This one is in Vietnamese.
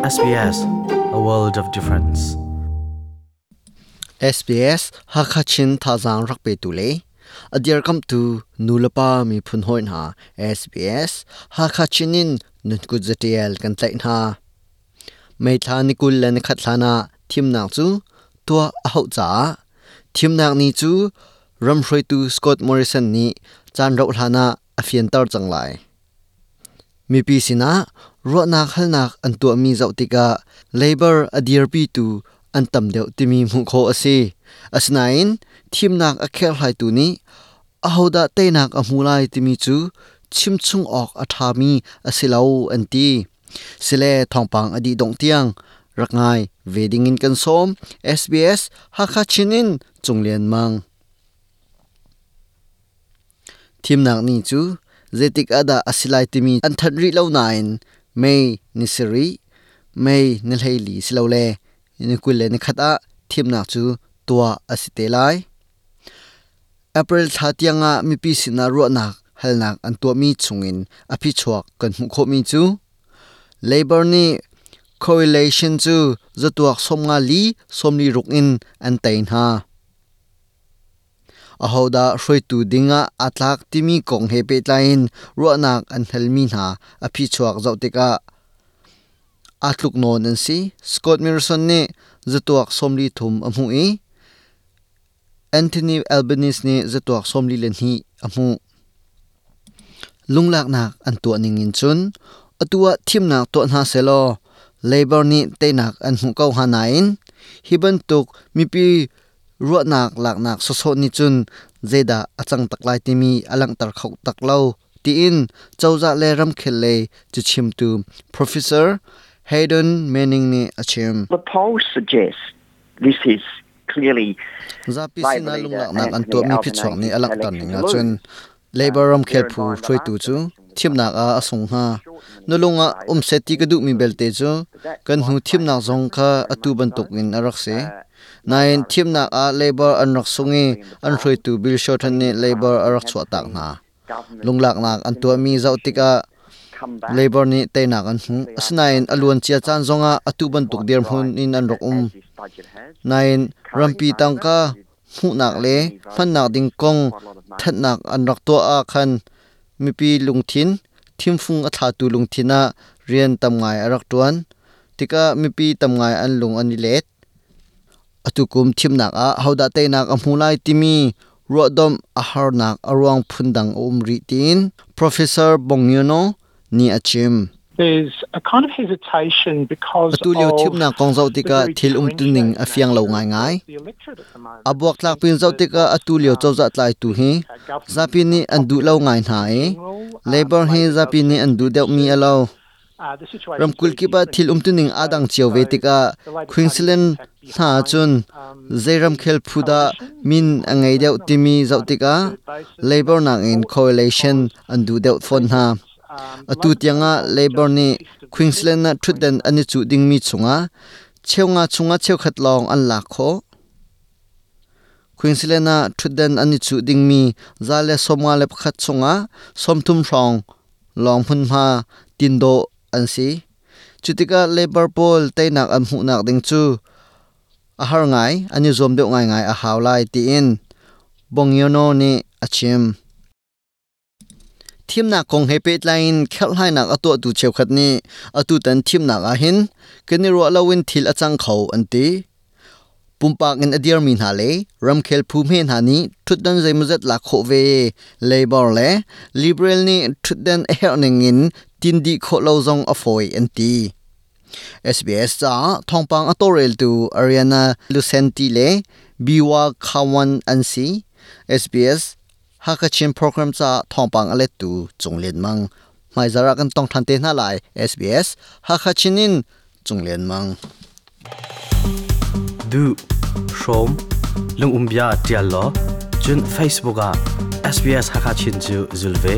SBS a world of difference. SBS Hakachin Thazang Rakpe Tule. Adir kam tu nulapa mi phun hoin ha. SBS Hakachinin nutku zatiel kan tlai na. Mai thla ni kul khat thlana thim nak chu, tua a hau cha thim nak ni chu, ram hroi tu Scott Morrison ni, chan ro thlana a fian tar changlai mi pi sina ro nak hal nak an tu mi zau tika. Labor adir pi tu an tam deuh timi mu kho ase asnain thim nak a khel hai tu ni. A hoda te nak a mulai timi chu, chim chung ok a tha mi asilau an ti. Sile thongpang adi dong tiang. Rakngai wedding in kan som SBS ha kha chinin chunglen mang. Thim nak ni chu, zetik ada asilai timi an that ri lo nine mei nisri mei nilheili silo le ni kulle ni khata thim nak chu tua asite lai april tha tianga mi pi sina ro nak halnak an tua mi chungin aphi chuak kan hu kho mi chu. Labor ni correlation chu, zatuak somnga li somli rukin an tain ha ahoda hroi tu dinga atlak timi kong he pe tlain ruanak an helmi na aphi chuak zautika atluk non an si scott mirson ne zatuak somli thum amu e. Anthony albanese ne zatuak somli len hi amu. Lunglak nak an to ningin chun atua thimnak to na selo labor ni teinak an hu kau hanain hiban tuk mipi ruat nak lak nak so so ni chun. Zeda achang taklai timi alang tar khau taklo ti in chawza le ram khel le chu chim tu. Professor Hayden Manning ni achim The polls suggest this is clearly zapi sina lung lak nak an to mi phi chok ni alak tan ni nga chun. labor ram khel phu throi tu chu. thim nak a asung ha. Nulunga um seti ka du mi belte chu. Kan hu thim nak zong kha atu ban tuk in arak se nain thim nak a labor an rak sungi, an throi tu bil shot ni labor arak chwa tak na lunglak nak an to mi zau tika labor ni te nak an hu asnain alun chia chan zonga atu ban tuk der hun in an rok um. Nain rampi tangka hu nak le phan nak ding kong, that nak an rak to a khan. Mi pi lungthin thim phung a tha tu lungthina rian tam ngai arak tuan. Tika mi pi tam ngai an lung ani let atukum thim nak a hauda te nak a mulai timi. Rodom a har nak arwang phundang umri tin. Professor bongyuno ni achim there's a kind of hesitation because tu lio thim na kong zau the tika thil um tu ning a fiang lo ngai ngai. abuak tlak pin zau tika atu lio chau za tlai tu hi. Zapi ni an du lo ngai na e. labor hi zapi ni an du deuh mi alo Uh, ram kul ki ba thil um tu ning adang chiao ve tika queensland na chun zairam khel phuda min angai deuh timi zau tika labor nang in correlation an du deuh phone ha. Atu tianga labor ni queensland na thuden ani chu ding mi chunga cheunga chunga cheu khat long an la kho. Queensland na thuden ani chu ding mi zale somwa le khat chunga somthum rong long hun ma tindo an si? Chutika labor poll teinak an hu nak ding chu. A har ngai ani zom deuh ngai ngai a hawlai ti in. Bongyono ni, achim. Thim na kong he pe line khel hai nak ato tu cheu khat ni. Atu tan thim na a hin. Kini ro lawin thil achang khau an ti pumpak in adir min ha le ram khel phu me na ni thudan zai muzat la kho ve labor le liberal ni thudan a her ning in tin di kho lo zong a foi an ti SBS cha thongpang atorel tu Ariana Lucenti le biwa khawan an si SBS hakachin program cha thongpang ale tu chunglen mang mai zara kan tong than te na lai SBS hakachinin chunglen mang du shom lung umbia tial lo chun facebook a sbs hakachin chu zulve